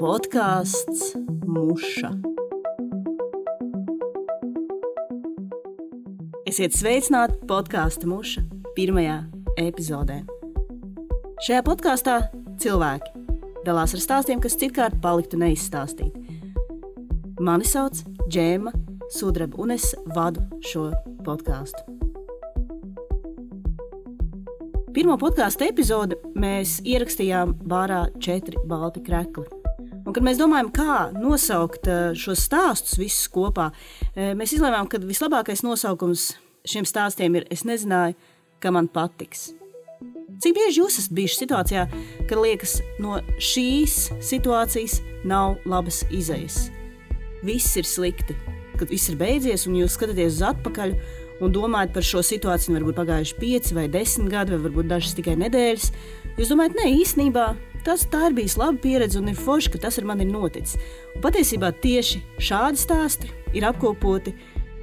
Podkāsts Muša. Esiet sveicināti podkāstu Muša pirmajā epizodē. Šajā podkāstā cilvēki dalās ar stāstiem, kas citkārt paliktu neizstāstīti. Mani sauc Džēma Sudraba, un es vadu šo podkāstu. Pirmo podkāstu epizodi mēs ierakstījām bārā četri balti krekli. Un, kad mēs domājam, kā nosaukt eh, šos stāstus visus kopā, eh, mēs izlēmām, ka vislabākais nosaukums šiem stāstiem ir Es nezināju, ka man patiks. Cik bieži jūs esat bijuši situācijā, kad liekas, no šīs situācijas nav labas izejas? Viss ir slikti, kad viss ir beidzies, un jūs skatāties uz atpakaļ un domājat par šo situāciju, varbūt pagājuši pieci vai desmit gadi, vai varbūt dažas tikai nedēļas, jūs domājat, nē, īstenībā tas tā ir bijis laba pieredze un ir forši, ka tas ar mani ir noticis. Un patiesībā tieši šādi stāsti ir apkopoti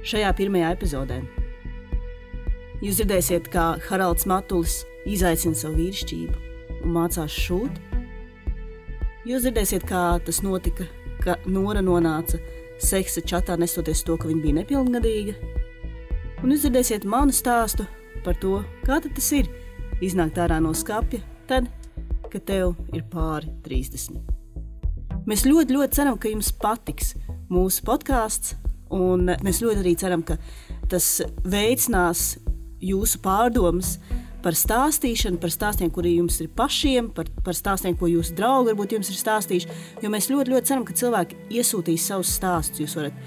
šajā pirmajā epizodē. Jūs dzirdēsiet, kā Haralds Matulis izaicina savu vīrišķību un mācās šūt. Jūs dzirdēsiet, kā tas notika, ka Nora nonāca seksa čatā nesoties to, ka viņa bija nepilngadīga, un izdzirdēsiet manu stāstu par to, kā tas ir iznākt ārā no skapja, tad, kad tev ir pāri 30. Mēs ļoti, ļoti ceram, ka jums patiks mūsu podkāsts, un mēs ļoti arī ceram, ka tas veicinās jūsu pārdomas par stāstīšanu, par stāstiem, kuri jums ir pašiem, par, par stāstiem, ko jūsu draugi varbūt jums ir stāstījuši. Jo mēs ļoti, ļoti ceram, ka cilvēki iesūtīs savus stāstus. Jūs varat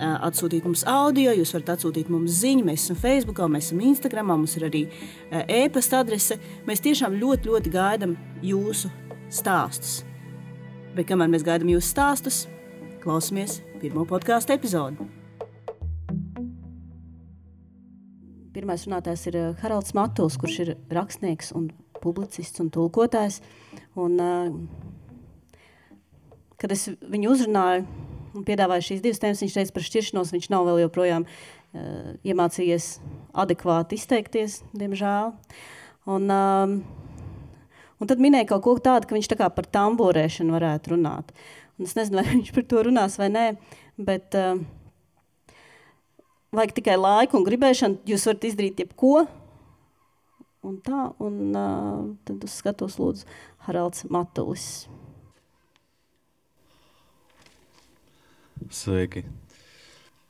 atsūtīt mums audio, jūs varat atsūtīt mums ziņu. Mēs esam Facebook, mēs esam Instagram, mums ir arī e-pasta adrese. Mēs tiešām ļoti, ļoti gaidām jūsu stāstus. Bet kamēr mēs gaidām jūsu stāstus, klausamies pirmo podkāstu epizodi. Pirmais runātājs ir Haralds Matuls, kurš ir rakstnieks un publicists un tulkotājs. Un, kad es viņu uzrunāju, un piedāvāja šīs divas tēmas. Viņš teica par šķiršanos, viņš nav vēl joprojām uh, iemācījies adekvāti izteikties, diemžēl. Un, um, un tad minēja kaut ko tādu, ka viņš tā kā par tamborēšanu varētu runāt. Un es nezinu, vai viņš par to runās vai nē, bet uh, vajag tikai laiku un gribēšanu. Jūs varat izdarīt jebko. Un tā, un uh, tad uz skatos lūdzu Haralds Matulis. Sveiki!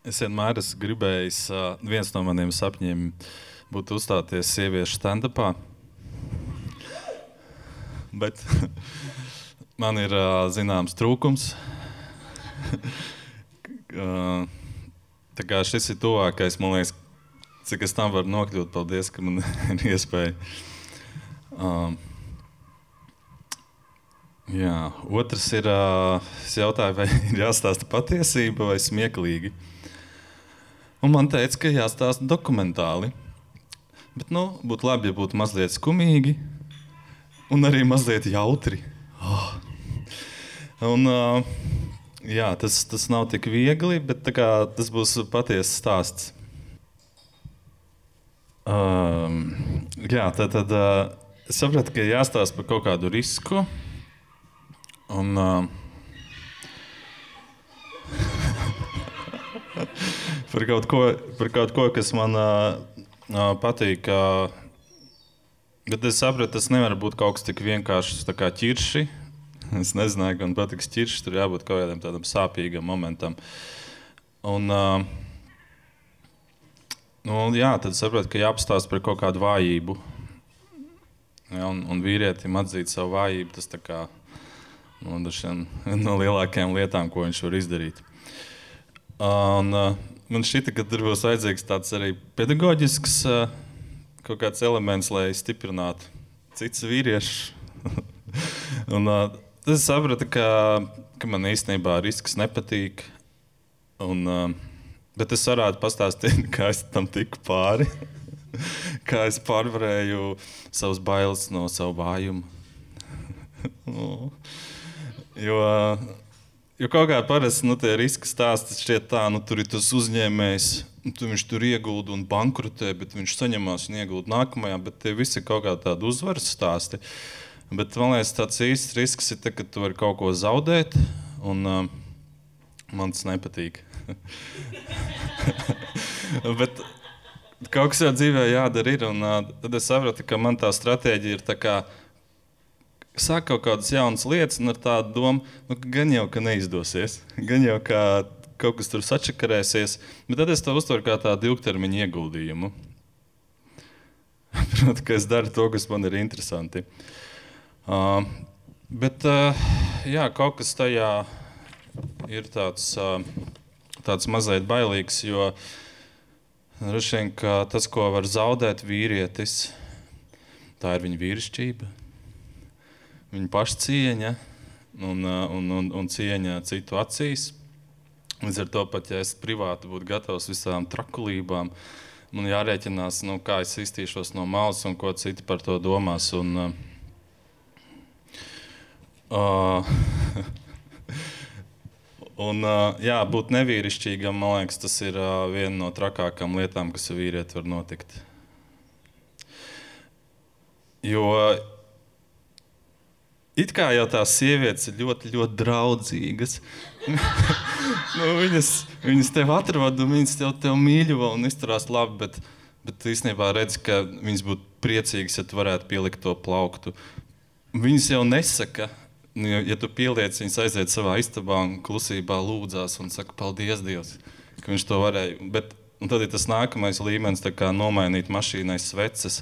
Es vienmēr esmu gribējis, viens no maniem sapņiem būtu uzstāties sieviešu stand-upā. Bet man ir zināms trūkums. tā kā šis ir tuvākais, man liekas, cik es tam varu nokļūt. Paldies, ka man ir iespēja. Uh, Jā, otrs ir, es jautāju, vai ir jāstāsta patiesība vai smieklīgi. Un man teica, ka jāstāsta dokumentāli. Bet nu, būtu labi, ja būtu mazliet skumīgi un arī mazliet jautri. Oh. Un, jā, tas, tas nav tik viegli, bet kā, tas būs patiesa stāsts. Um, jā, tad, tad uh, sapratu, ka jāstāsta par kaut kādu risku. Un, uh, par, kaut ko, par kaut ko, kas man uh, patīk. Uh, bet es sapratu, tas nevar būt kaut kas tik vienkāršs kā ķirši. Es nezināju, ka man patiks ķirši. Tur jābūt kaut kādam tādam sāpīgam momentam. Un, uh, nu, jā, tad saprotu, ka jāapstāsta par kaut kādu vājību. Ja, un, un vīrietim atzīt savu vājību, tas tā kā Nu, un no lielākajām lietām, ko viņš var izdarīt. Un, uh, man šķita, ka tur būs vajadzīgs tāds arī pedagoģisks uh, kaut kāds elements, lai stiprinātu citus vīriešus. un, uh, es sapratu, ka, ka man īstenībā risks nepatīk. Un, uh, bet es varētu pastāstīt, kā es tam tiku pāri. kā es pārvarēju savus bailes no savu vājumu. Jo, jo kaut kā parasti nu, tie riska stāsti šķiet tā, nu, tur ir tas uzņēmējs. Tu viņš tur iegulda un bankrotē, bet viņš saņemās un iegulda nākamajā. Bet tie visi ir kaut kādi tādi uzvaras stāsti. Bet man liekas, tas īsts risks ir, tā, ka tu vari kaut ko zaudēt, un uh, man tas nepatīk. Bet kaut kas jau dzīvē jādara, ir, un uh, tad es sapratu, ka man tā stratēģija ir tā kā sāk kaut kādas jaunas lietas, un ar tādu domu, nu, ka gan jau ka neizdosies, gan jau ka kaut kas tur sačakarēsies, bet tad es to uztveru kā tādu ilgtermiņa ieguldījumu. Protams, ka es daru to, kas man ir interesanti. Uh, bet uh, jā, kaut kas tajā ir tāds, uh, tāds mazliet bailīgs, jo vien, tas, ko var zaudēt vīrietis, tā ir viņa vīrišķība, viņa pašcieņa un, un, un, un cieņa citu acīs. Līdz ar to pat, ja es privāti būtu gatavs visām trakulībām, man jārēķinās, nu, kā es iztīšos no malas un ko citi par to domās. Un, uh, Uh, un, uh, jā, būt nevīrišķīgam, man liekas, tas ir uh, viena no trakākajām lietām, kas ar vīrieti var notikt. Jo it kā jau tās sievietes ir ļoti, ļoti draudzīgas. nu, viņas, viņas tev atrod, un viņas tev, tev mīļo un izturās labi, bet, bet īstenībā redz, ka viņas būtu priecīgas, ja tu varētu pielikt to plauktu. Viņas jau nesaka, Nu, ja, ja tu pieliec viņus aiziet savā istabā un klusībā lūdzās un saka, paldies Dievam, ka viņš to varēja. Bet, tad ir tas nākamais līmenis, kā nomainīt mašīnai sveces.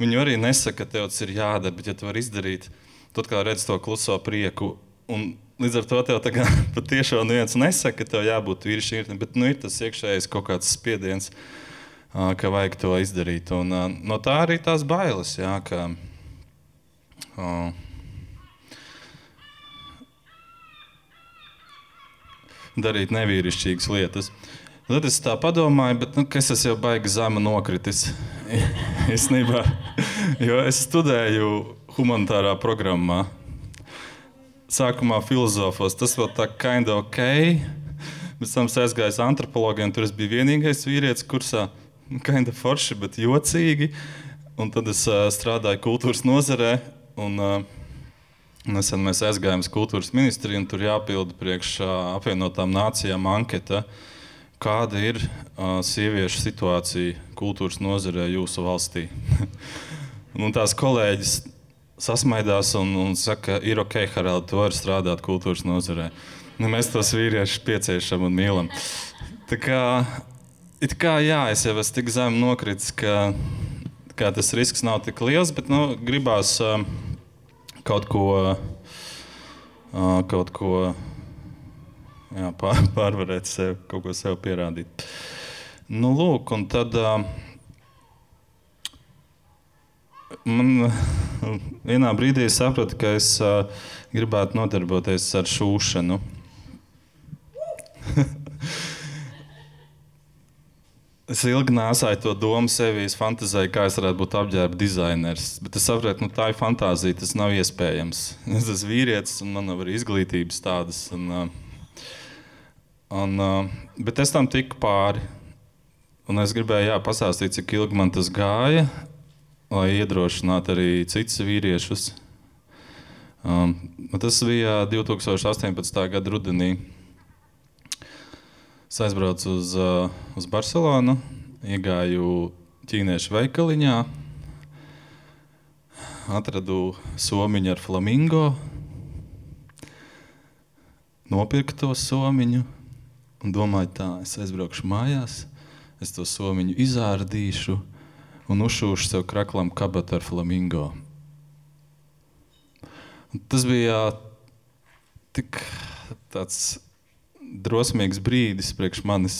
Viņi arī nesaka, ka tev tas ir jādara, bet ja tu vari izdarīt, tad kā redz to kluso prieku. Un līdz ar to tev patiešām neviens nesaka, ka tev jābūt vīrišķīgam, bet nu, ir tas iekšējais kaut kāds spiediens, ka vajag to izdarīt. Un, no tā arī tās bailes. Jā, ka, uh, darīt nevīrišķīgas lietas. Tad es tā padomāju, bet nu, es esmu jau baigi zema nokritis. Īstenībā, jo es studēju humanitārā programmā. Sākumā filozofos tas vēl tā kā kind of ok. Pēc tam aizgāju uz antropologiem, tur es biju vienīgais vīrietis kursā. Kind of forši, bet jocīgi. Un tad es uh, strādāju kultūras nozarē. Un, uh, Nesen mēs aizgājām uz kultūras ministriju, un tur jāpilda priekš apvienotām nācijām anketa, kāda ir uh, sieviešu situācija kultūras nozarē jūsu valstī. un tās kolēģis sasmaidās un, un saka, ir ok, Harald, tu vari strādāt kultūras nozarē. Nu, mēs tos vīriešus pieciešam un mīlam. Tā kā, kā jā, es jau esmu tik zem nokritis, ka, ka tas risks nav tik liels, bet nu, gribās. Uh, kaut ko, kaut ko jā, pārvarēt, sev, kaut ko sev pierādīt. Nu, lūk, un tad man vienā brīdī sapratu, ka es gribētu nodarboties ar šūšanu. Es ilgi nesāju to domu sevī, es fantāzēju, kā es varētu būt apģērba dizainers. Bet es saprotu, nu, tā ir fantāzija, tas nav iespējams. Es esmu vīrietis, un man nav arī izglītības tādas. Un, uh, un, uh, bet es tam tiku pāri. Un es gribēju jā, pastāstīt, cik ilgi man tas gāja, lai iedrošinātu arī citus vīriešus. Um, tas bija 2018. gada rudenī. Es aizbraucu uz, uh, uz Barcelonu, iegāju ķīniešu veikaliņā, atradu somiņu ar flamingo, nopirku to somiņu un domāju, tā, es aizbraukšu mājās, es to somiņu izārdīšu un uzšūšu sev kraklam kabatu ar flamingo. Un tas bija tik tāds drosmīgs brīdis priekš manis.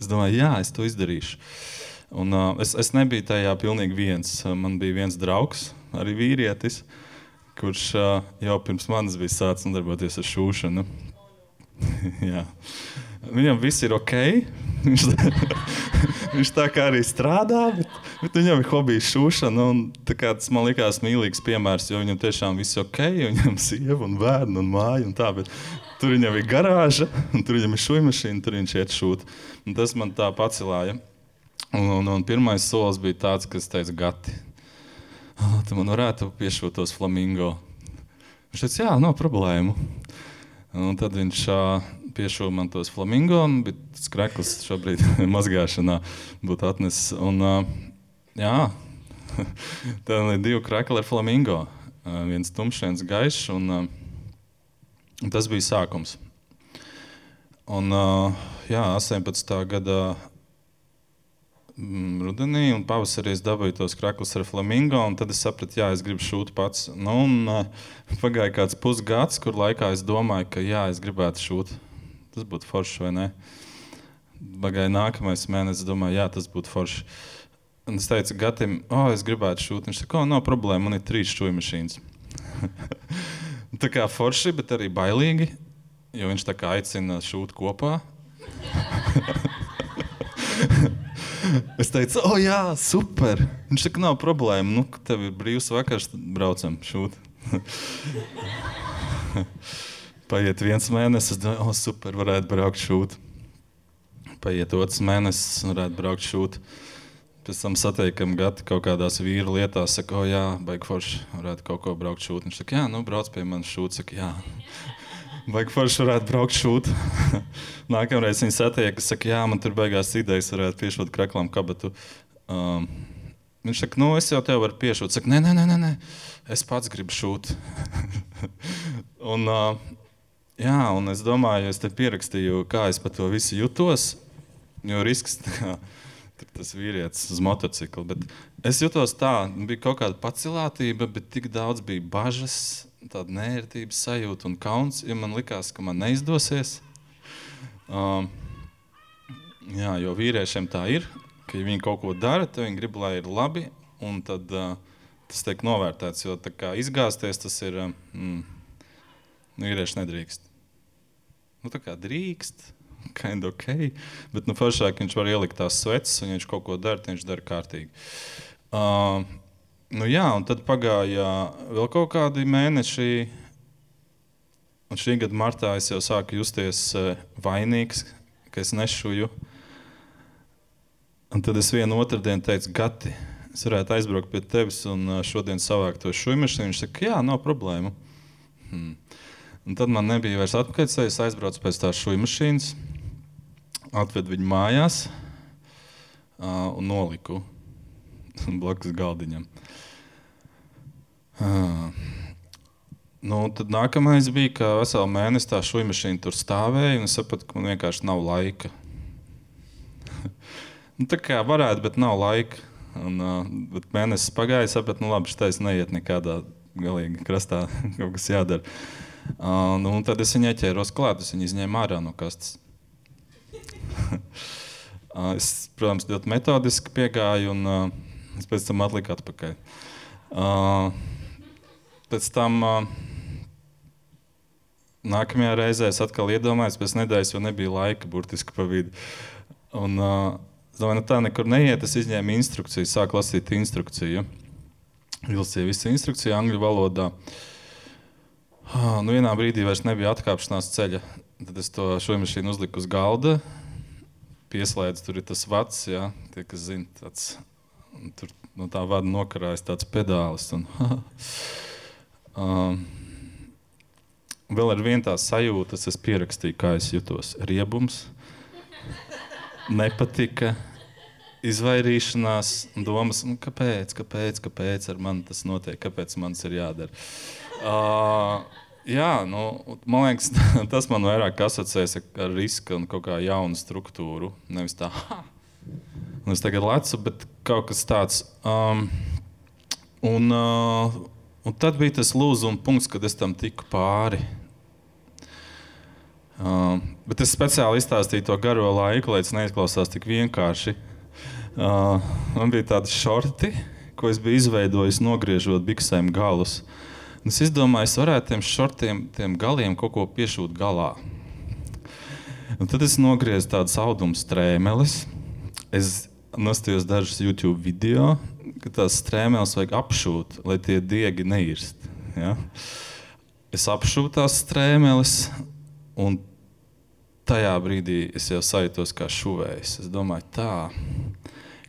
Es domāju, jā, es to izdarīšu. Un, uh, es, es nebiju tajā pilnīgi viens. Man bija viens draugs, arī vīrietis, kurš uh, jau pirms manis bija sācis nodarboties ar šūšanu. Viņam viss ir ok. Viņš, tā kā arī strādā, bet, bet viņam ir hobijs šūšana. Un, tas man likās mīlīgs piemērs, jo viņam tiešām viss ok. Viņam ir sieva un bērni un māja un tā. Bet Tur viņam ir garāža, un tur viņam ir šūna mašīna, tur viņš iet šūt. Un tas man tā pacēlāja. Un, un, un pirmais solis bija tāds, kas teica, gati. ah, tu man varētu piešūt tos flamingo. Viņš teica, jā, nav problēmu. Un tad viņš piešuva man tos flamingo, bet skreklis šobrīd mazgāšanā būtu atnesis. Un, jā, tad ir divi krekli ar flamingo. Viens tumšs, viens gaišs. Un, tas bija sākums. Un, jā, 18. gada Mm, rudenī, un pavasarī es dabūju tos kraklus ar flamingo. Tad es sapratu, jā, es gribu šūt pats. Nu, un, pagāja kāds pusgads, kur laikā es domāju, ka jā, es gribētu šūt. Tas būtu forši vai ne? Pagāja nākamais mēnesis, domāju, jā, tas būtu forši. Un es teicu, Gatim, oh, es gribētu šūt. Viņš teica, oh, nav problēma, man ir trīs šūnu mašīnas. tā kā forši, bet arī bailīgi, jo viņš tā kā aicina šūt kopā. Es teicu, oh, jā, super. Viņš saka, nav problēma. Nu, tev ir brīvs vakars, braucam šūt. Paiet viens mēnesis, es domāju, oh, super, varētu braukt šūt. Paiet otrs mēnesis, varētu braukt šūt. Pēc tam satiekam gati kaut kādās vīru lietās, saka, o, oh, jā, baigi forši, varētu kaut ko braukt šūt. Viņš saka, jā, nu, brauc pie manis šūt, saka, jā. Baigi forši varētu braukt šūt. Nākamreiz viņi satiek, saka, jā, man tur beigās idejas, varētu piešūt kreklam kabatu. Um, viņš saka, nu, es jau tev varu piešūt. Saka, nē, nē, nē, nē, es pats gribu šūt. un, uh, jā, un es domāju, es te pierakstīju, kā es par to visu jutos. Jo risks kā, tas vīrietis uz motocikla. Bet es jutos tā, bija kaut kāda pacilātība, bet tik daudz bija bažas tāda nērtības sajūta un kauns, ja man likās, ka man neizdosies. Um, jā, jo vīriešiem tā ir, ka ja viņi kaut ko dara, tad viņi grib, lai ir labi, un tad uh, tas tiek novērtēts. Jo izgāzties tas ir, mm, vīrieši nedrīkst. Nu, tā kā drīkst, kind of ok, bet nu, foršāk viņš var ielikt tās sveces, un ja viņš kaut ko dara, viņš dara kārtīgi. Uh, Nu, jā, un tad pagāja vēl kaut kādi mēneši. Un šī gada martā es jau sāku justies eh, vainīgs, ka es nešuju. Un tad es vienu otru dienu teicu, Gati, es varētu aizbraukt pie tevis un eh, šodien savākt to šūnu. Viņš saka, jā, nav problēmu. Hmm. Un tad man nebija vairs atpakaļceļš. Es aizbraucu pēc tās šūnu mašīnas, atvedu viņu mājās uh, un noliku blakus galdiņam. Ah. Nu, tad nākamais bija, ka veselu mēnesi tā šūnu mašīna tur stāvēja, un es sapratu, ka man vienkārši nav laika. nu, tā kā varētu, bet nav laika. Un, uh, mēnesis pagāja, sapratu, nu labi, šis neiet nekādā galīgi krastā, kaut kas jādara. Uh, nu, tad es viņai ķēros klāt, es viņu izņēmu ārā no kastes. es, protams, ļoti metodiski piegāju, un uh, es pēc tam atliku atpakaļ. Uh, pēc tam uh, nākamajā reizē es atkal iedomājos, pēc nedēļas jau nebija laika burtiski pa vidu. Un, uh, domāju, nu tā nekur neiet. Es izņēmu instrukciju, sāku lasīt instrukciju. Ilsīja visu instrukciju angļu valodā. Uh, nu, vienā brīdī vairs nebija atkāpšanās ceļa. Tad es to šo mašīnu uzliku uz galda. Pieslēdzu, tur ir tas vats, ja, tie, kas zina, tāds, tur no tā vada nokarājas tāds pedālis. Un, Uh, vēl ar vienu tās sajūtas es pierakstīju, kā es jutos. Riebums, nepatika, izvairīšanās, domas, nu, kāpēc, kāpēc, kāpēc ar mani tas notiek, kāpēc man tas ir jādara. Uh, jā, nu, man liekas, tas man vairāk asociēs ar risku un kaut kā jaunu struktūru. Nevis tā! Un es tagad lecu, bet kaut kas tāds. Um, un, uh, Un tad bija tas lūzuma punkts, kad es tam tiku pāri. Uh, bet es speciāli izstāstīju to garo laiku, lai tas neizklausās tik vienkārši. Uh, man bija tādi šorti, ko es biju izveidojis, nogriežot biksēm galus. Un es izdomāju, es varētu tiem šortiem, tiem galiem kaut ko piešūt galā. Un tad es nogriezu tādas auduma strēmeles. Es nostājos dažus YouTube video, ka tās strēmeles vajag apšūt, lai tie diegi neirst. Ja? Es apšūtu tās strēmeles, un tajā brīdī es jau sajūtos kā šuvējs. Es domāju, tā,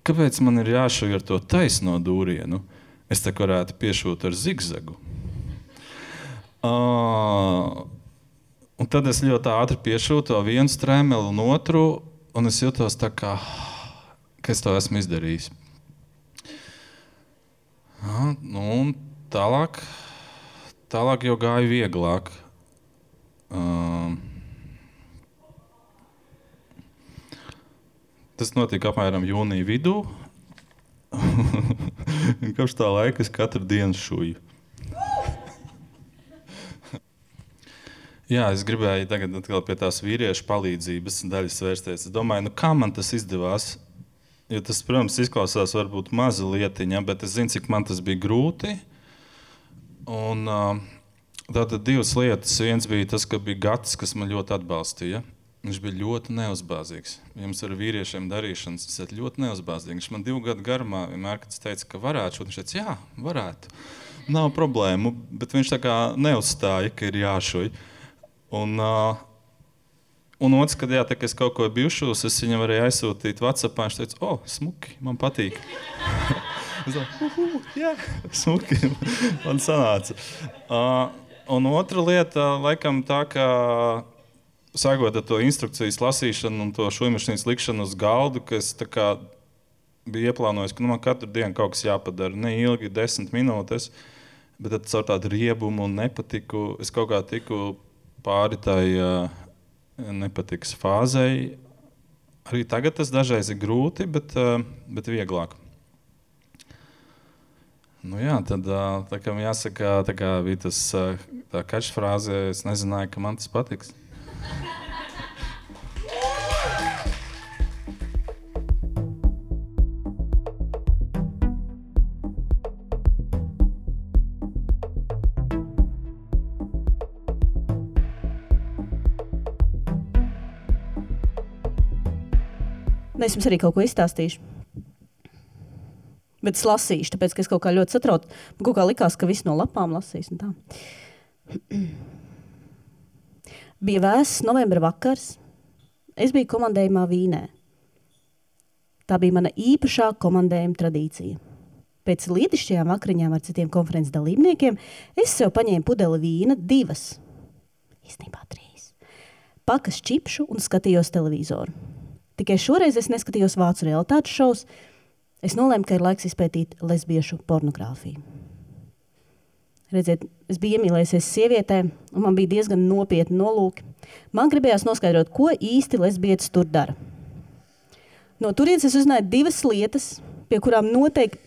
kāpēc man ir jāšuj ar to taisno dūrienu? Es te varētu piešūt ar zigzagu. Uh, un tad es ļoti ātri piešūtu to vienu strēmeli un otru, un es jutos tā kā, ka es to esmu izdarījis. Uh, nu, tālāk, tālāk jau gāja vieglāk. Uh, tas notika apmēram jūnija vidū. Kopš tā laika es katru dienu šūju. Jā, es gribēju tagad pie tās vīriešu palīdzības daļas vērsties. Es domāju, nu, kā man tas izdevās. Jo tas, protams, izklausās varbūt maza lietiņa, bet es zinu, cik man tas bija grūti. Un, tātad divas lietas. Viens bija tas, ka bija gads, kas man ļoti atbalstīja. Viņš bija ļoti neuzbāzīgs. Jums ar vīriešiem darīšanas, ir ļoti neuzbāzīgi. Viņš man divu gadu garumā vienmēr teica, ka varētu. Viņš teica, jā, varētu. Nav problēmu, bet viņš tā kā neuzstāja, ka ir jāšuj. Un, uh, un otrs, kad jā, tā, es kaut ko biju šūs, es viņam varēju aizsūtīt WhatsApp. Viņš teica, oh, smuki, man patīk. es domāju, jā, smuki, man sanāca. Uh, un otra lieta, laikam tā, ka sākot ar to instrukcijas lasīšanu un to šūnu likšanu uz galdu, ka es kā, biju ieplānojis, ka nu, man katru dienu kaut kas jāpadara. Ne ilgi, desmit minūtes, bet tad caur tādu riebumu un nepatiku es kaut kā tiku pāri tai uh, nepatikas fāzei. Arī tagad tas dažreiz ir grūti, bet, uh, bet vieglāk. Nu jā, tad tā kā jāsaka, tā kā bija tas tā catchfrāze, es nezināju, ka man tas patiks. Nu, es jums arī kaut ko izstāstīšu. Bet es lasīšu, tāpēc, ka es kaut kā ļoti satraucu. Man kaut kā likās, ka viss no lapām lasīs. Bija vēss novembra vakars. Es biju komandējumā Vīnē. Tā bija mana īpašā komandējuma tradīcija. Pēc lietišķajām vakariņām ar citiem konferences dalībniekiem es sev paņēmu pudeli vīna, divas, īstenībā trīs, pakas čipšu un skatījos televizoru. Tikai šoreiz es neskatījos vācu realitātes šovus. Es nolēmu, ka ir laiks izpētīt lesbiešu pornogrāfiju. Redziet, es biju iemīlējusies sievietē, un man bija diezgan nopietni nolūki. Man gribējās noskaidrot, ko īsti lesbietis tur dara. No turienes es uzzināju divas lietas, pie kurām noteikti,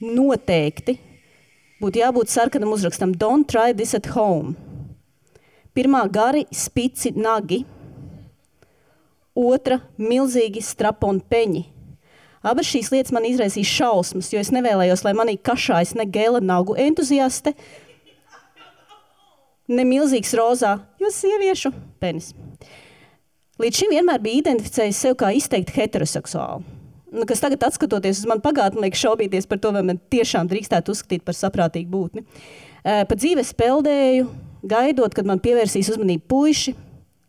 noteikti būtu jābūt sarkanam uzrakstam Don't try this at home. Pirmā gari, spici, nagi – otra milzīgi straponi peņi. Abas šīs lietas man izraisīja šausmas, jo es nevēlējos, lai manī kašājas ne gēla nagu entuziaste, ne milzīgs rozā, jo sieviešu penis. Līdz šim vienmēr bija identificējis sevi kā izteikti heteroseksuālu. Nu, kas tagad, skatoties uz manu pagātni, liekas šaubīties par to, vai man tiešām drīkstētu uzskatīt par saprātīgu būtni. Pa dzīves peldēju, gaidot, kad man pievērsīs uzmanību puiši,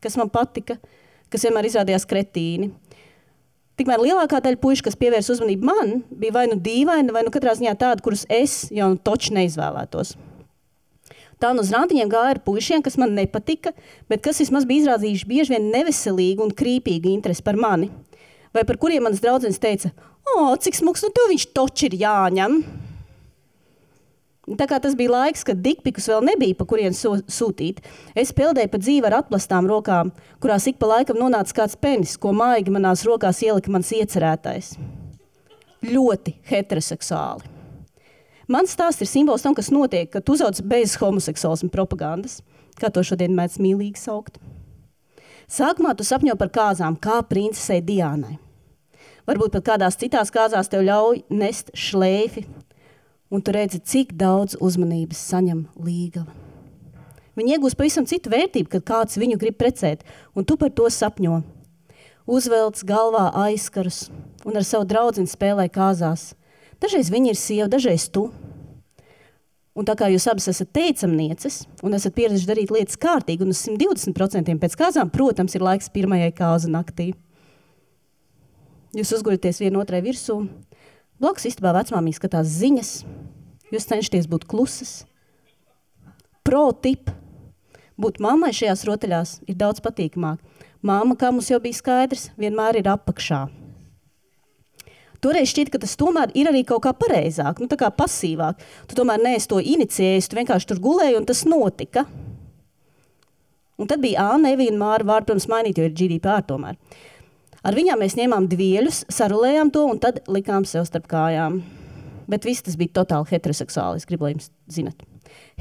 kas man patika, uh, kas vienmēr izrādījās kretīni. Tikmēr lielākā daļa puikas, kas pievērsa uzmanību man, bija vai nu dīvaini, vai nu katrā ziņā tādi, kurus es jau nu toču neizvēlētos. Tā no uz rāmtiņiem gāja ar puišiem, kas man nepatika, bet kas vismaz bija izrādījuši bieži vien neveselīgu un krīpīgu interesi par mani. Vai par kuriem manas draudzenes teica, o, cik smuks, nu tev viņš toči ir jāņem. Tā kā tas bija laiks, kad dikpikus vēl nebija, pa kurien so, sūtīt, es peldēju pa dzīvi ar atplastām rokām, kurās ik pa laikam nonāca kāds penis, ko maigi manās rokās ielika mans iecerētais. Ļoti heteroseksuāli. Mans stāsts ir simbols tam, kas notiek, kad uzauc bez homoseksuālisma propagandas, kā to šodien mēdz mīlīgi saukt. Sākumā tu sapņo par kāzām, kā princesei Diānai. Varbūt pat kādās citās kāzās tev ļauj nest šleifi, un tu redzi, cik daudz uzmanības saņem līgava. Viņi iegūst pavisam citu vērtību, kad kāds viņu grib precēt, un tu par to sapņo. Uzvelc galvā aizkarus un ar savu draugu spēlē kāzās. Dažreiz viņi ir sieva, dažreiz tu. Un tā kā jūs abas esat teicamnieces un esat pieraduši darīt lietas kārtīgi un uz 120% pēc kāzām, protams, ir laiks pirmajai kāzu naktī. Jūs uzguļaties vienotrai virsū, Blakus istabā vecmāmiņa skatās ziņas, Jūs cenšaties būt klusas. Pro tip. Būt mammai šajās rotaļās ir daudz patīkamāk. Māma, kā mums jau bija skaidrs, vienmēr ir apakšā. Toreiz šķiet, ka tas tomēr ir arī kaut kā pareizāk, nu, tā kā pasīvāk. Tu tomēr neesi to inicijējis, tu vienkārši tur gulēji un tas notika. Un tad bija Anna, Māra, vārdu, protams, mainīt, jo ir GDPR tomēr. Ar viņām mēs ņēmām dvieļus, sarulējām to un tad likām sev starp kājām. Bet viss tas bija totāli heteroseksuāli, es gribu, lai jums zinat.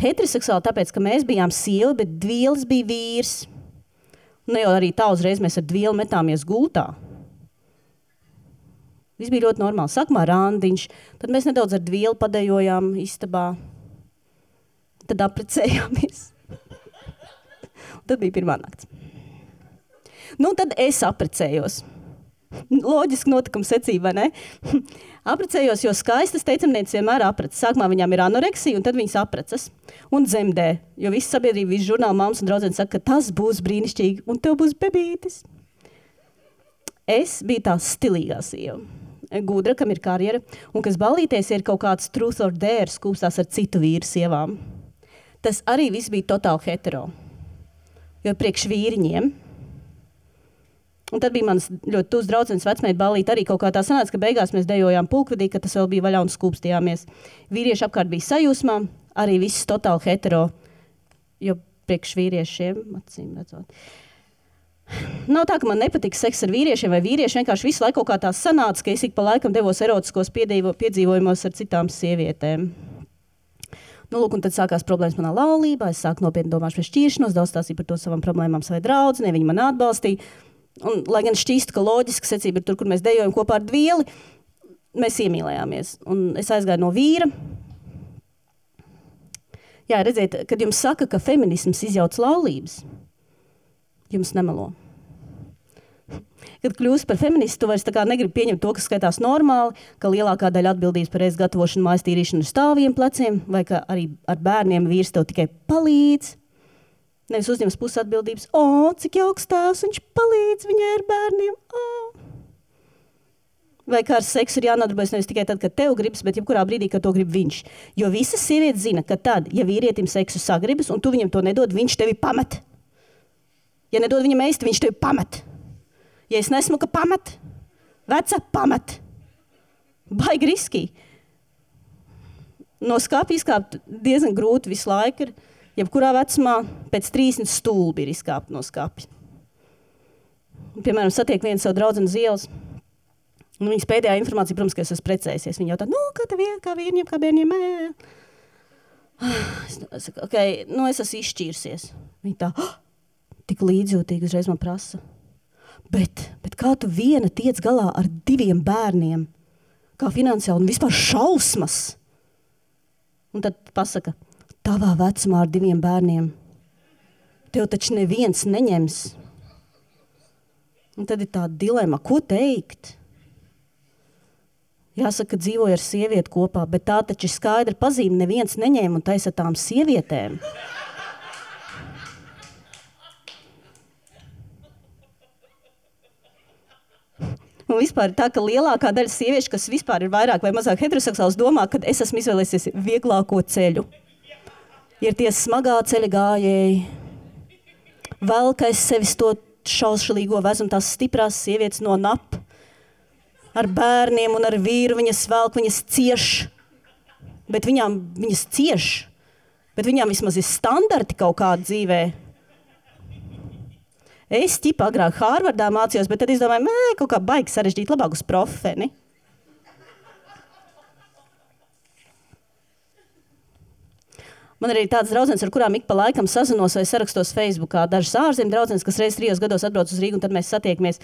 Heteroseksuāli tāpēc, ka mēs bijām sievi, bet dvielis bija vīrs. Ne jau arī tā uzreiz mēs ar dvieli metāmies gultā. Viss bija ļoti normāli. Sākumā randiņš, tad mēs nedaudz ar dvieli padējojām istabā. Tad apprecējāmies. tad bija pirmā nakts. Nu, tad es apprecējos. Loģiski notikuma secība, ne? Apprecējos, jo skaistas teicamnieces vienmēr apprecas. Sākumā viņām ir anoreksija, un tad viņas apprecas un dzemdē. Jo visa sabiedrība, visi žurnāli, māmas un draugs saka, ka tas būs brīnišķīgi, un tev būs bebītis. Es biju tā stilīgā sieva. Gudra, kam ir karjera, un kas balīties ir kaut kāds truth or dare skūpstās ar citu vīru sievām. Tas arī viss bija totāli hetero. Jo priekš vīriņiem Un tad bija mans ļoti tuvs draugs, vecmēta balīta. Arī kaut kā tā sanāca, ka beigās mēs dejojām pulkvedī, ka tas vēl bija vaļā un skūpstījāmies. Vīrieši apkārt bija sajūsmā, arī viss totāli hetero. Jo priekš vīriešiem, acīm redzot. Nav tā, ka man nepatīk seks ar vīriešiem, vai vīrieši vienkārši visu laiku kā tā sanāca, ka es ik pa laikam devos erotiskos piedzīvojumos ar citām sievietēm. Nu, lūk, tad sākās problēmas manā laulībā. Es sāku nopietni domāt par šķiršanos, daudz stāstīju par to savām problēmām savai draudzenei. Viņa man atbalstīja. Un, lai gan šķīst, ka loģiska secība ir tur, kur mēs dejojam kopā ar dvieli, mēs iemīlējāmies. Un es aizgāju no vīra. Jā, redziet, kad jums saka, ka feminisms izjauc laulības, jums nemelo. Kad kļūsi par feministu, tu vairs negribi pieņemt to, kas skaitās normāli, ka lielākā daļa atbildības par ēst gatavošanu, mājas tīrīšanu ir stāviem pleciem, vai ka arī ar bērniem vīrs tev tikai palīdz. Nevis uzņemas pusi atbildības, o, cik jauks tēvs, viņš palīdz viņai ar bērniem. O. Vai kā ar seksu ir jānodarbojas nevis tikai tad, kad tev gribas, bet jebkurā brīdī, kad to grib viņš. Jo visas sievietes zina, ka tad, ja vīrietim seksu sagribas, un tu viņam to nedod, viņš tevi pamet. Ja nedod viņam ēst, viņš tevi pamet. Ja es nesmu, ka pamet, veca pamet. Baigi riski. No skāpja izkāpt diezgan grūti visu laiku. Ir jebkurā vecumā pēc 30 stulbi ir izkāpt no skāpja. Piemēram, satiek vienu savu draugu uz ielas. Nu, viņas pēdējā informācija, protams, ka es esmu precējies. Viņa jautā, nu, kā tev ir, kā vīriem, kā bērniem? Es, saku, ok, nu, es esmu izšķīrusies. Viņa tā, oh, tik līdzjūtīgi uzreiz man prasa. Bet, bet kā tu viena tiec galā ar diviem bērniem? Kā finansiāli un vispār šausmas? Un tad pasaka, tavā vecumā ar diviem bērniem. Tev taču neviens neņems. Un tad ir tā dilemma, ko teikt. Jāsaka, dzīvoju ar sievieti kopā, bet tā taču ir skaidra pazīme. Neviens neņēma un taisa tām sievietēm. Un vispār tā, ka lielākā daļa sieviešu, kas vispār ir vairāk vai mazāk heteroseksuāls, domā, ka es esmu izvēlējies vieglāko ceļu ir tie smagā ceļa gājēji. Kā es sevis to šaušalīgo vezumu, tās stiprās sievietes no napa. Ar bērniem un ar vīru viņas velk, viņas cieš. Bet viņām viņas cieš. Bet viņām vismaz ir standarti kaut kādā dzīvē. Es ķipa agrāk Hārvardā mācījos, bet tad es domāju, ka kaut kā baigi sarežģīt, labāk uz profeni. Man arī ir tāds draugs, ar kurām ik pa laikam sazinos vai sarakstos Facebook. Dažas ārzemju draudzenes, kas reizes trijos gados atbrauc uz Rīgu, un tad mēs satiekamies.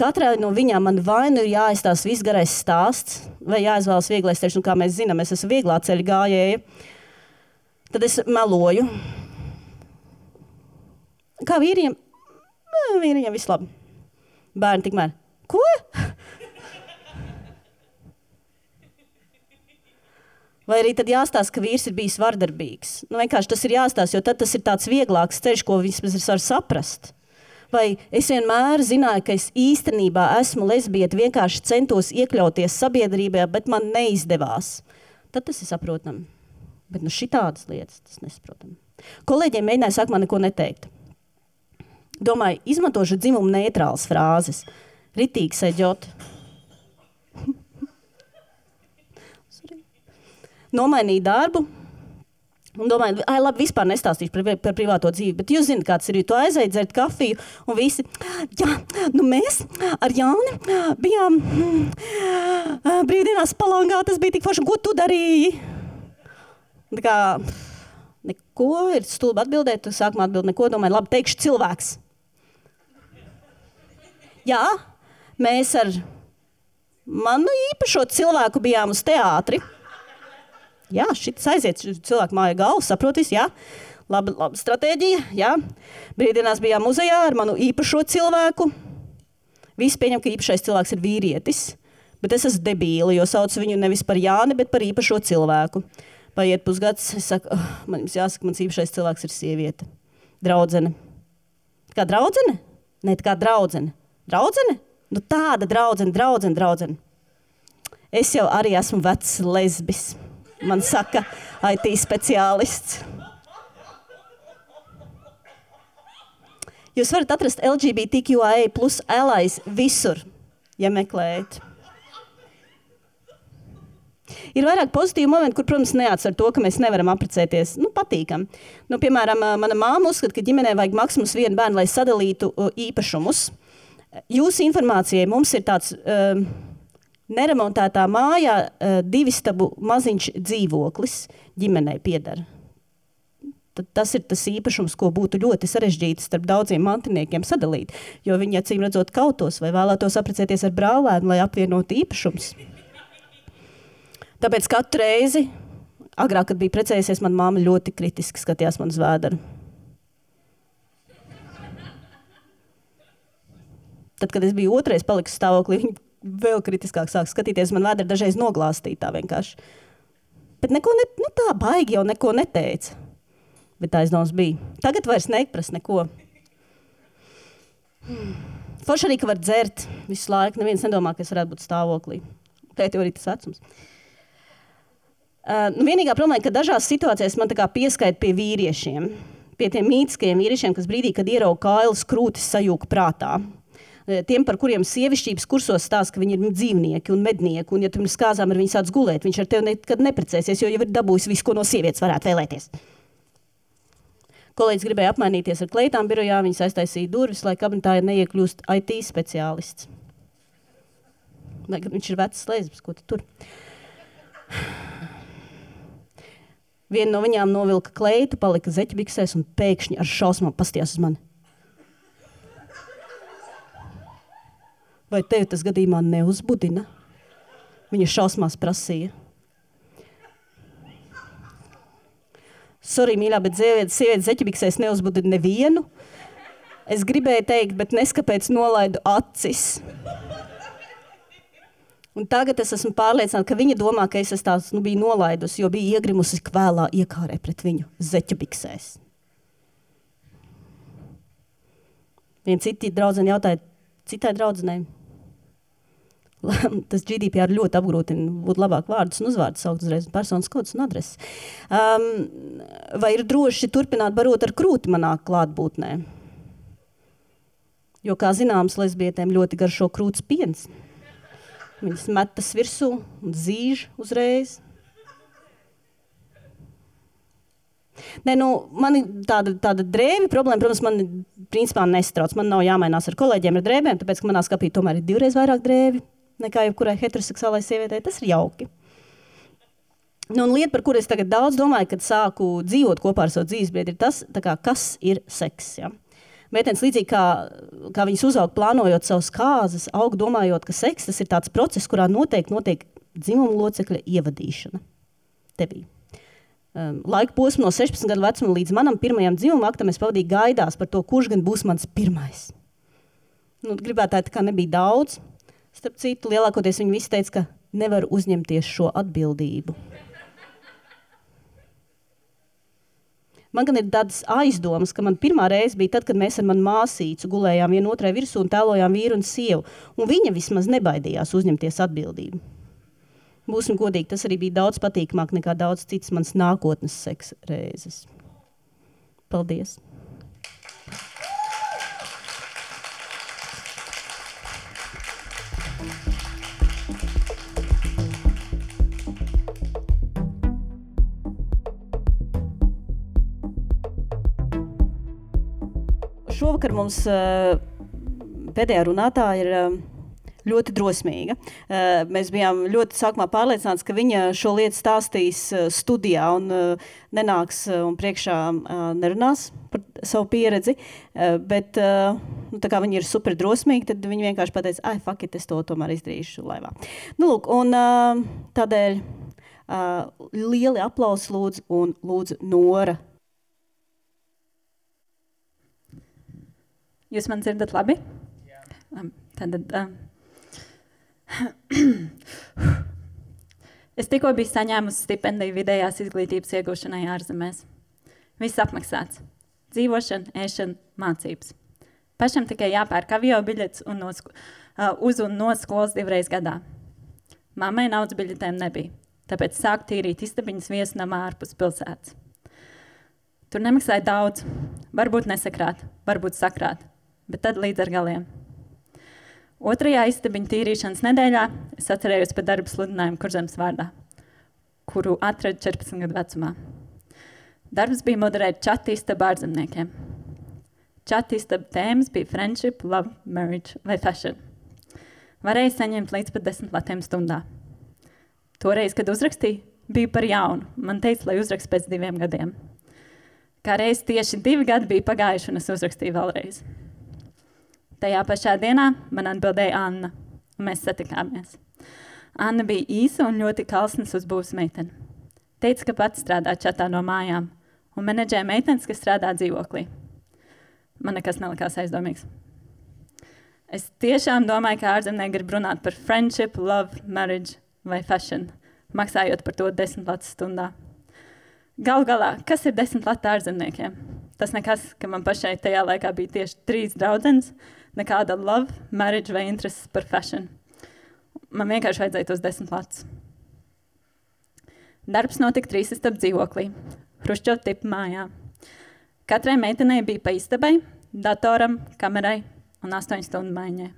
Katrai no viņām man vai nu ir jāizstāsta viss garais stāsts, vai jāizvēlas vieglais ceļš, un kā mēs zinām, es esmu vieglā ceļa gājēja. Tad es meloju. Kā vīriem? Vīriem viss labi. Bērni tikmēr. Ko? Vai arī tad jāstāsta, ka vīrs ir bijis vardarbīgs. Nu, vienkārši tas ir jāstāsta, jo tad tas ir tāds vieglāks ceļš, ko vismaz es varu saprast. Vai es vienmēr zināju, ka es īstenībā esmu lesbieta, vienkārši centos iekļauties sabiedrībā, bet man neizdevās. Tad tas ir saprotami. Bet nu šitādas lietas tas nesaprotam. Kolēģiem mēģināja sākumā neko neteikt. Domāju, izmantošu dzimumu neitrālas frāzes. Ritīgi seģot. Nomainīju darbu, Un domāju, ai, labi, vispār nestāstīšu par, par privāto dzīvi. Bet jūs zināt, kāds ir. Tu aizēji dzert kafiju, un visi, jā, nu mēs ar Jāni bijām mm, brīvdienās palangā. Tas bija tik forši, ko tu darīji. Tā kā neko ir stulbi atbildēt. Tu sākumā atbild neko, domāju, labi, teikšu cilvēks. Jā, mēs ar manu īpašo cilvēku bijām uz teātri jā, šis aiziet, cilvēku māja galva, saprotis, jā. Laba, laba stratēģija. Jā. Brīvdienās bijām muzejā ar manu īpašo cilvēku. Visi pieņem, ka īpašais cilvēks ir vīrietis, bet es esmu debīli, jo saucu viņu nevis par Jāni, bet par īpašo cilvēku. Paiet pusgads, es saku, oh, man jāsaka, mans īpašais cilvēks ir sieviete. Draudzene. Kā draudzene? Nē, kā draudzene. Draudzene? Nu, tāda draudzene, draudzene, draudzene. Es jau arī esmu vecs lesbis man saka IT speciālists. Jūs varat atrast LGBTQIA plus allies visur, ja meklējat. Ir vairāk pozitīvu momentu, kur, protams, neatsver to, ka mēs nevaram apprecēties. Nu, patīkam. Nu, piemēram, mana māma uzskata, ka ģimenē vajag maksimums vienu bērnu, lai sadalītu īpašumus. Jūsu informācijai mums ir tāds. Uh, Neremontētā mājā uh, divi stabu maziņš dzīvoklis ģimenei pieder. Tad tas ir tas īpašums, ko būtu ļoti sarežģīti starp daudziem mantiniekiem sadalīt. Jo viņi acīm redzot kautos vai vēlētos apprecēties ar brālēnu, lai apvienotu īpašumus. Tāpēc katru reizi, agrāk, kad bija precējusies, manā māte ļoti kritiski skatījās man uz vēdru. Tad, kad es biju otrais palicis stāvoklī, viņa vēl kritiskāk sāk skatīties. Man vēdera dažreiz noglāstīja tā vienkārši. Bet neko ne, nu tā baigi jau neko neteica. Bet tā aizdoms bija. Tagad vairs neprasa neko. Hmm. Forši arī, ka var dzert visu laiku. Neviens nedomā, ka es varētu būt stāvoklī. Tēt jau arī tas vecums. Uh, nu, vienīgā problēma ir, ka dažās situācijās man pieskaita pie vīriešiem. Pie tiem mītiskajiem vīriešiem, kas brīdī, kad ierauga kailas krūtis, sajūta prātā. Eh, tiem, par kuriem sievišķības kursos stāsta, ka viņi ir dzīvnieki un mednieki, un ja tu pirms kāzām ar viņu sāc gulēt, viņš ar tevi nekad neprecēsies, jo jau ir dabūjis visu, ko no sievietes varētu vēlēties. Kolēģis gribēja apmainīties ar kleitām birojā, viņas aiztaisīja durvis, lai kabinetā neiekļūst IT speciālists. Lai viņš ir vecs slēdzis, ko tu tur. Viena no viņām novilka kleitu, palika zeķbiksēs un pēkšņi ar šausmām pastījās uz mani. Vai tevi tas gadījumā neuzbudina? Viņa šausmās prasīja. Sorry, mīļā, bet sievietes zeķibiksēs neuzbudina nevienu. Es gribēju teikt, bet neskapēc nolaidu acis. Un tagad es esmu pārliecināta, ka viņa domā, ka es tās nu, biju nolaidusi, jo biju iegrimusi kvēlā iekārē pret viņu zeķibiksēs. Viena cita draudzene jautāja citai draudzenei, tas GDPR ļoti apgrūtina, būtu labāk vārdus un uzvārdus saukt uzreiz, personas kodus un adreses. Um, vai ir droši turpināt barot ar krūti manā klātbūtnē? Jo, kā zināms, lesbietēm ļoti garšo krūts piens. Viņas metas virsū un zīž uzreiz. Nē, nu, man ir tāda, tāda drēbja problēma. Protams, man principā nestrauc. Man nav jāmainās ar kolēģiem ar drēbēm, tāpēc, ka manā skapī tomēr ir divreiz vairāk drēbju nekā jebkurai heteroseksuālai sievietei. Tas ir jauki. Nu, lieta, par kuru es tagad daudz domāju, kad sāku dzīvot kopā ar savu dzīvesbiedru, ir tas, kā, kas ir seks. Ja? Mētens līdzīgi kā, kā viņas uzaug, plānojot savus kāzas, aug domājot, ka seks tas ir tāds process, kurā noteikti notiek dzimuma locekļa ievadīšana tevī. Um, laika posmu no 16 gadu vecuma līdz manam pirmajam dzimuma aktam es pavadīju gaidās par to, kurš gan būs mans pirmais. Nu, gribētāji tā kā nebija daudz, Starp citu, lielākoties viņi visi teica, ka nevar uzņemties šo atbildību. Man gan ir tādas aizdomas, ka man pirmā reize bija tad, kad mēs ar manu māsīcu gulējām vienotrai virsū un tēlojām vīru un sievu. Un viņa vismaz nebaidījās uzņemties atbildību. būsim godīgi, tas arī bija daudz patīkamāk nekā daudz citas manas nākotnes seksa reizes. Paldies! Šovakar mums uh, pēdējā runātāja ir uh, ļoti drosmīga. Uh, mēs bijām ļoti sākumā pārliecināti, ka viņa šo lietu stāstīs studijā un nenāks un priekšā nerunās par savu pieredzi. Bet, nu, tā kā viņa ir super drosmīga, tad viņa vienkārši pateica, ah, fakti, es to tomēr izdarīšu laivā. Nu, lūk, un, tādēļ lieli aplausi lūdzu un lūdzu Nora Jūs man dzirdat labi? Jā. Tad, uh, es tikko biju saņēmusi stipendiju vidējās izglītības iegūšanai ārzemēs. Viss apmaksāts. Dzīvošana, ēšana, mācības. Pašam tikai jāpērk avio biļets un no, uh, uz un no skolas divreiz gadā. Mammai naudas biļetēm nebija, tāpēc sāku tīrīt istabiņas viesnamā ārpus pilsētas. Tur nemaksāja daudz, varbūt nesakrāt, varbūt sakrāt bet tad līdz ar galiem. Otrajā istabiņu tīrīšanas nedēļā es atcerējos par darbu sludinājumu Kurzemes vārdā, kuru atradu 14 gadu vecumā. Darbs bija moderēt čatu istabu ārzemniekiem. Čatu istabu tēmas bija friendship, love, marriage vai fashion. Varēja saņemt līdz pat desmit latiem stundā. Toreiz, kad uzrakstīju, bija par jaunu. Man teica, lai uzrakstu pēc diviem gadiem. Kā reiz tieši divi gadi bija pagājuši, un es uzrakstīju vēlreiz. Tajā pašā dienā man atbildēja Anna, un mēs satikāmies. Anna bija īsa un ļoti kalsnas uzbūves meitene. Teica, ka pats strādā čatā no mājām un menedžē meitenes, kas strādā dzīvoklī. Man nekas nelikās aizdomīgs. Es tiešām domāju, ka ārzemnieki grib runāt par friendship, love, marriage vai fashion, maksājot par to desmit latus stundā. Galu galā, kas ir desmit lati ārzemniekiem? Tas nekas, ka man pašai tajā laikā bija tieši trīs draudzenes, nekāda love, marriage vai intereses par fashion. Man vienkārši vajadzēja tos desmit latus. Darbs notika trīs istabas dzīvoklī, Hruščova tipa mājā. Katrai meitenei bija pa istabai, datoram, kamerai un astoņu stundu maiņai.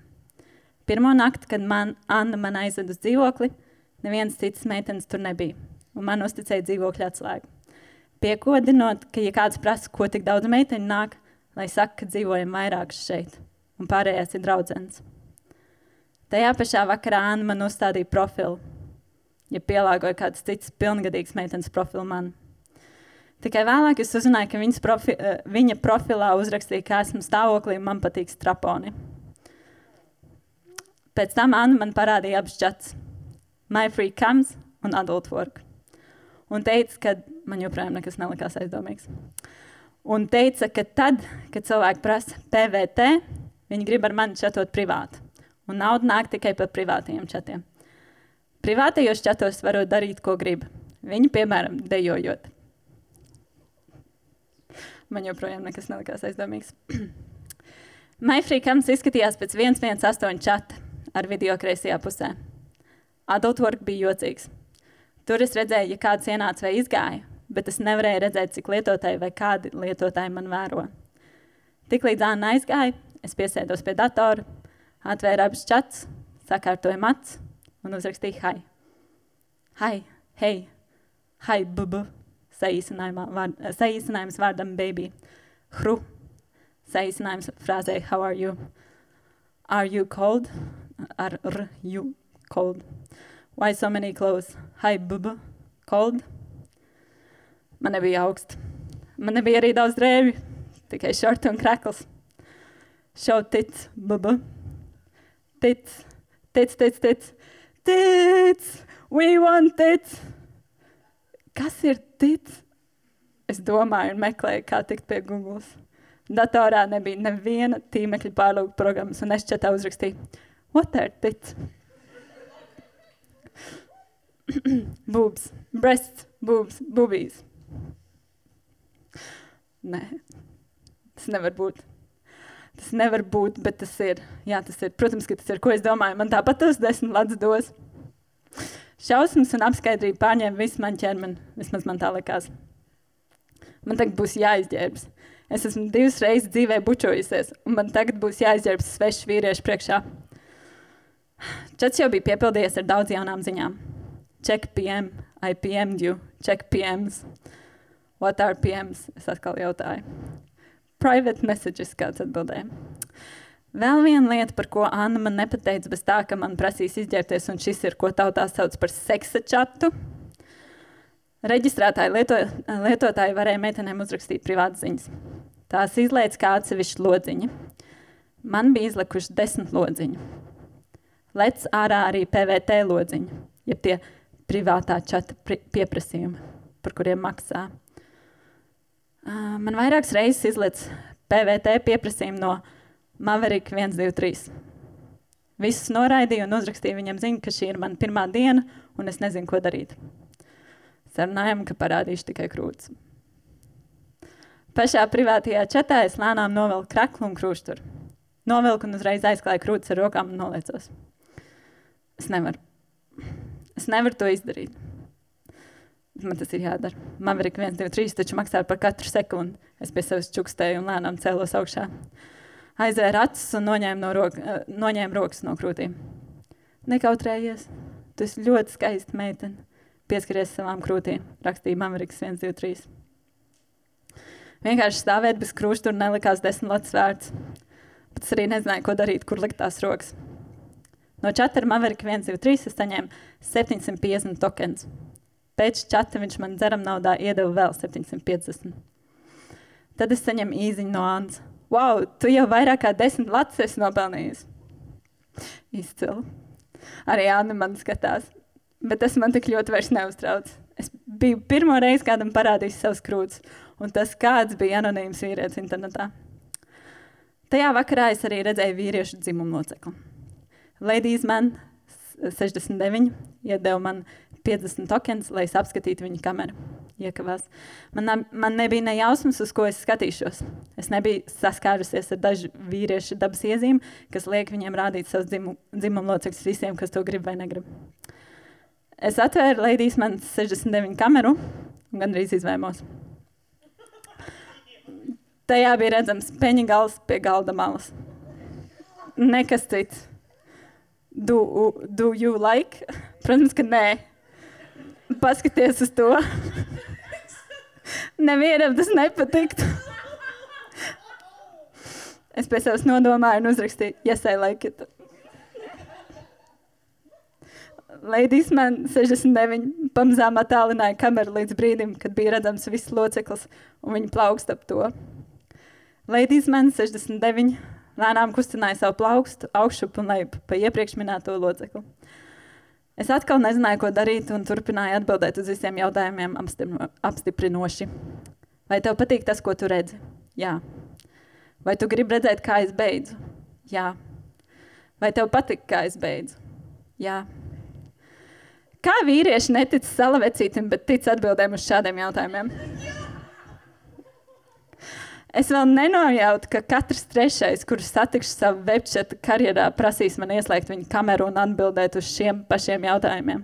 Pirmo nakti, kad man, Anna man aizveda uz dzīvokli, nevienas citas meitenes tur nebija, un man uzticēja dzīvokļa atslēgu. Piekodinot, ka, ja kāds prasa, ko tik daudz meiteņu nāk, lai saka, ka dzīvojam vairākas šeit un pārējās ir draudzenes. Tajā pašā vakarā Anna man uzstādīja profilu, ja pielāgoja kāds cits pilngadīgs meitenes profilu man. Tikai vēlāk es uzzināju, ka profi, eh, viņa profilā uzrakstīja, ka esmu stāvoklī un man patīk straponi. Pēc tam Anna man parādīja abas čats - My Free Comes un Adult Work. Un teica, ka man joprojām nekas nelikās aizdomīgs. Un teica, ka tad, kad cilvēki prasa PVT, Viņi grib ar mani čatot privāti. Un nauda nāk tikai par privātajiem čatiem. Privātajos čatos varat darīt, ko grib. Viņi, piemēram, dejojot. Man joprojām nekas nelikās aizdomīgs. Maifrīkams izskatījās pēc 118 čata ar video kreisajā pusē. Adult work bija jocīgs. Tur es redzēju, ja kāds ienāca vai izgāja, bet es nevarēju redzēt, cik lietotāji vai kādi lietotāji man vēro. Tiklīdz Anna aizgāja, Es piesēdos pie datora, atvēru abus chats, sakārtoju mats un uzrakstīju hai. Hai, hei, hai, bubu, vārd, saīsinājums vārdam baby. Hru, saīsinājums frāzē how are you? Are you cold? Ar r, you, cold. Why so many clothes? Hi, bubu, cold. Man nebija augsts. Man nebija arī daudz drēbju, tikai šorti un krekls. Show tits, bubu. Tits, tits, tits, tits. Tits, we want tits. Kas ir tits? Es domāju un meklēju, kā tikt pie Google. Datorā nebija neviena tīmekļa pārlūku programmas, un es četā uzrakstīju, what are tits? boobs, breasts, boobs, boobies. Nē, tas nevar būt. Tas nevar būt, bet tas ir. Jā, tas ir. Protams, ka tas ir, ko es domāju. Man tāpat tas desmit ladus dos. Šausmas un apskaidrība pārņēma visu manu ķermeni, vismaz man tā likās. Man tagad būs jāizģērbs. Es esmu divas reizes dzīvē bučojusies, un man tagad būs jāizģērbs svešs vīriešu priekšā. Čats jau bija piepildījies ar daudz jaunām ziņām. Check PM, I PM'd you, check PMs. What are PMs? Es atkal jautāju. Private messages, kāds atbildēja. Vēl viena lieta, par ko Anna man nepateica, bez tā, ka man prasīs izģērbties, un šis ir, ko tautā sauc par seksa čatu. Reģistrētāji lieto, lietotāji varēja meitenēm uzrakstīt privātas ziņas. Tās izlaiž kā atsevišķa lodziņa. Man bija izlikuši desmit lodziņu. Lec ārā arī PVT lodziņa, jeb tie privātā čata pieprasījumi, par kuriem maksā. Man vairākas reizes izlaiž PVT pieprasījumu no Maverick 123. Visus noraidīju un uzrakstīju viņam ziņu, ka šī ir mana pirmā diena, un es nezinu, ko darīt. Sarunājām, ka parādīšu tikai krūtis. Pašā privātajā čatā es lēnām novilku kraklu un krusturu. Novilku un uzreiz aizklāju krūtis ar rokām un noliecos. Es nevaru. Es nevaru to izdarīt. Man tas ir jādara. Man ir 1, 2, 3, taču maksā par katru sekundi. Es pie sevis čukstēju un lēnām cēlos augšā aizvēra acis un noņēma, no roka, eh, noņēma rokas no krūtīm. Nekautrējies, tu esi ļoti skaista meitene. Pieskaries savām krūtīm, rakstīja Amerikas 123. Vienkārši stāvēt bez krusta tur nelikās desmit latus vērts. Bet es arī nezināju, ko darīt, kur likt tās rokas. No čatra Maverika 123 es saņēmu 750 tokens. Pēc čata viņš man dzeram naudā iedeva vēl 750. Tad es saņemu īziņu no Annas wow, tu jau vairāk kā desmit latus esi nopelnījis. Izcili. Arī Anna man skatās. Bet tas man tik ļoti vairs neuztrauc. Es biju pirmo reizi kādam parādījis savus krūtis, un tas kāds bija anonīms vīrietis internetā. Tajā vakarā es arī redzēju vīriešu dzimumu locekli. Ladies man 69 iedeva man 50 tokens, lai es apskatītu viņa kameru iekavās. Man, man nebija ne jausmas, uz ko es skatīšos. Es nebiju saskārusies ar dažu vīriešu dabas iezīmi, kas liek viņiem rādīt savus dzimumu dzimumu locekļus visiem, kas to grib vai negrib. Es atvēru Latvijas man 69 kameru un gandrīz izvēmos. Tajā bija redzams peņa gals pie galda malas. Nekas cits. Do, do you like? Protams, ka nē. Paskaties uz to. Nevienam tas nepatiktu. es pēc sevis nodomāju un uzrakstīju, yes, I like it. Ladies man 69 pamazām attālināja kameru līdz brīdim, kad bija redzams viss loceklis un viņa plaukst ap to. Ladies man 69 lēnām kustināja savu plaukstu augšup un lejup pa iepriekš minēto locekli. Es atkal nezināju, ko darīt, un turpināju atbildēt uz visiem jautājumiem apstiprinoši. Vai tev patīk tas, ko tu redzi? Jā. Vai tu gribi redzēt, kā es beidzu? Jā. Vai tev patīk, kā es beidzu? Jā. Kā vīrieši netic salavecītim, bet tic atbildēm uz šādiem jautājumiem? Es vēl nenojautu, ka katrs trešais, kurš satikšu savā webčeta karjerā, prasīs man ieslēgt viņa kameru un atbildēt uz šiem pašiem jautājumiem.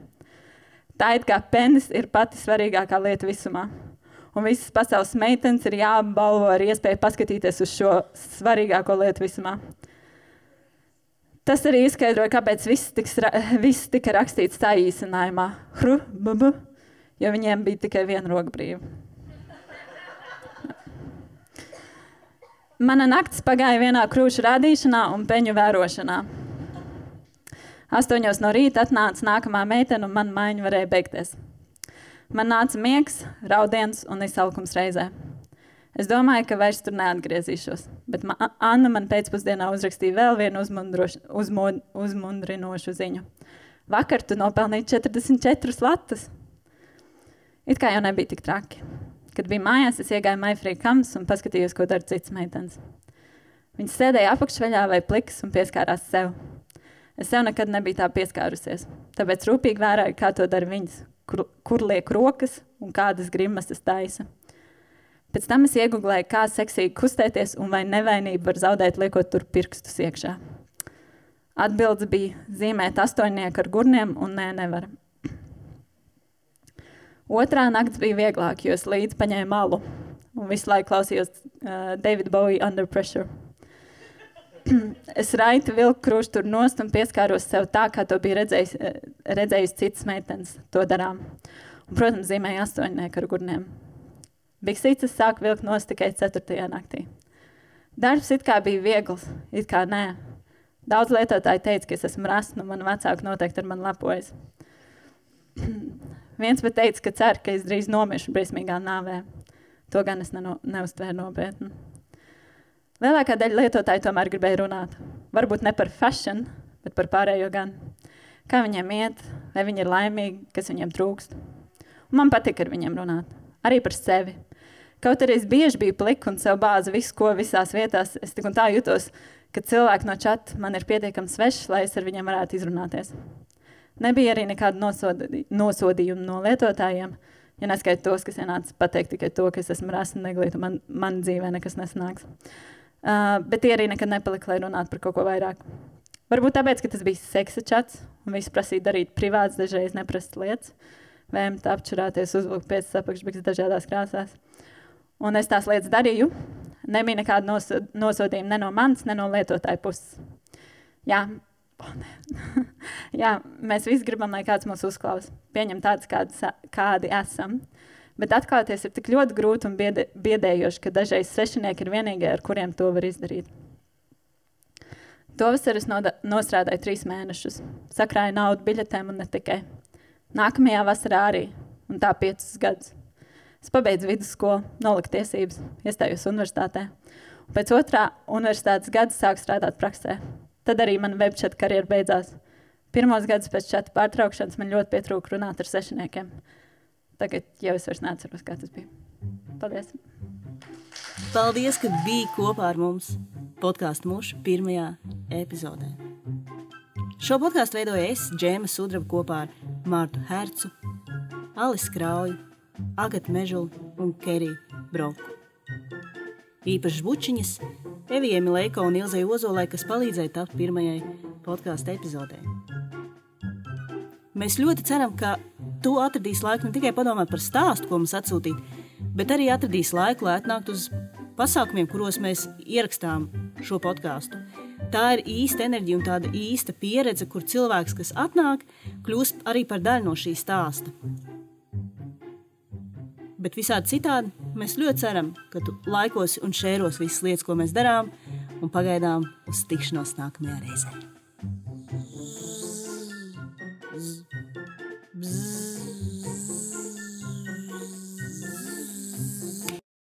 Tā it kā penis ir pati svarīgākā lieta visumā. Un visas pasaules meitenes ir jāapbalvo ar iespēju paskatīties uz šo svarīgāko lietu visumā. Tas arī izskaidroja, kāpēc viss, tiks, viss tika rakstīts tā īsinājumā. Hru, bubu, jo viņiem bija tikai viena roka brīva. Mana naktis pagāja vienā krūšu rādīšanā un peņu vērošanā. Astoņos no rīta atnāca nākamā meitene, un mana maiņa varēja beigties. Man nāca miegs, raudiens un izsalkums reizē. Es domāju, ka vairs tur neatgriezīšos, bet ma Anna man pēcpusdienā uzrakstīja vēl vienu uzmundrinošu ziņu. Vakar tu nopelnīji 44 latus. It kā jau nebija tik traki. Kad bija mājās, es iegāju Maifrī kams un paskatījos, ko dara cits meitenes. Viņas sēdēja apakšveļā vai pliks un pieskārās sev. Es sev nekad nebiju tā pieskārusies, tāpēc rūpīgi vēroju, kā to dara viņas, kur, kur liek rokas un kādas grimas tas taisa. Pēc tam es iegūlēju, kā seksīgi kustēties un vai nevainību var zaudēt, liekot tur pirkstus iekšā. Atbildes bija zīmēt astoņnieku ar gurniem un nē, nevar. Otrā naktis bija vieglāka, jo es līdzi paņēmu malu un visu laiku klausījos uh, David Bowie under pressure. es raiti vilku krustu tur nost un pieskāros sev tā, kā to bija redzējis, redzējis citas meitenes to darām. Un, protams, zīmēja astoņnieku ar gurniem. Biksītes sāk vilkt nost tikai ceturtajā naktī. Darbs it kā bija viegls, it kā nē. Daudz lietotāji teica, ka es esmu rasts, un man vecāki noteikti ar mani lepojas. Viens pat teica, ka cer, ka es drīz nomiršu briesmīgā nāvē. To gan es neno, neuztvēru nopietni. Lielākā daļa lietotāju tomēr gribēja runāt. Varbūt ne par fashion, bet par pārējo gan. Kā viņiem iet, vai viņi ir laimīgi, kas viņiem trūkst. Un man patīk ar viņiem runāt. Arī par sevi. Kaut arī es bieži biju plika un sev bāzi visu, ko visās vietās, es tik un tā jutos, ka cilvēki no čata man ir pietiekami sveši, lai es ar viņiem varētu izrunāties. Nebija arī nekāda nosodi, nosodījuma no lietotājiem, ja neskaita tos, kas ienāca pateikt tikai to, ka es esmu rasa neglīta, man, man dzīvē nekas nesanāks. Uh, bet tie arī nekad nepalika, lai runātu par kaut ko vairāk. Varbūt tāpēc, ka tas bija seksa čats, un visi prasīja darīt privāts, dažreiz neprastas lietas, vēmt apčurāties, uzvilkt pēc apakšbiks dažādās krāsās. Un es tās lietas darīju. Nebija nekāda nosod, nosodījuma ne no manas, ne no lietotāja puses. Jā, Jā, mēs visi gribam, lai kāds mūs uzklausa, pieņem tādus, kādi, kādi esam. Bet atklāties ir tik ļoti grūti un biede, biedējoši, ka dažreiz svešinieki ir vienīgie, ar kuriem to var izdarīt. To vasaru es nostrādāju trīs mēnešus. Sakrāju naudu biļetēm un ne tikai. Nākamajā vasarā arī, un tā piecus gadus. Es pabeidzu vidusskolu, noliku tiesības, iestājos universitātē. Un pēc otrā universitātes gada sāku strādāt praksē. Tad arī mana webchat karjera beidzās. Pirmos gadus pēc čata pārtraukšanas man ļoti pietrūka runāt ar sešiniekiem. Tagad jau es vairs neatceros, kā tas bija. Paldies! Paldies, ka biji kopā ar mums podkāstu mūža pirmajā epizodē. Šo podkāstu veidoju es, Džēma Sudraba, kopā ar Mārtu Hercu, Alisu Krauju Agata Mežula un Kerija Broku. Īpašas bučiņas Evijai Milēko un Ilzai Ozolai, kas palīdzēja tapt pirmajai podkāstu epizodē. Mēs ļoti ceram, ka tu atradīsi laiku ne tikai padomāt par stāstu, ko mums atsūtīt, bet arī atradīsi laiku, lai atnāktu uz pasākumiem, kuros mēs ierakstām šo podkāstu. Tā ir īsta enerģija un tāda īsta pieredze, kur cilvēks, kas atnāk, kļūst arī par daļu no šī stāsta. Bet visādi citādi Mēs ļoti ceram, ka tu laikos un šēros visas lietas, ko mēs darām, un pagaidām uz tikšanos nākamajā reizē. Bzz, bzz.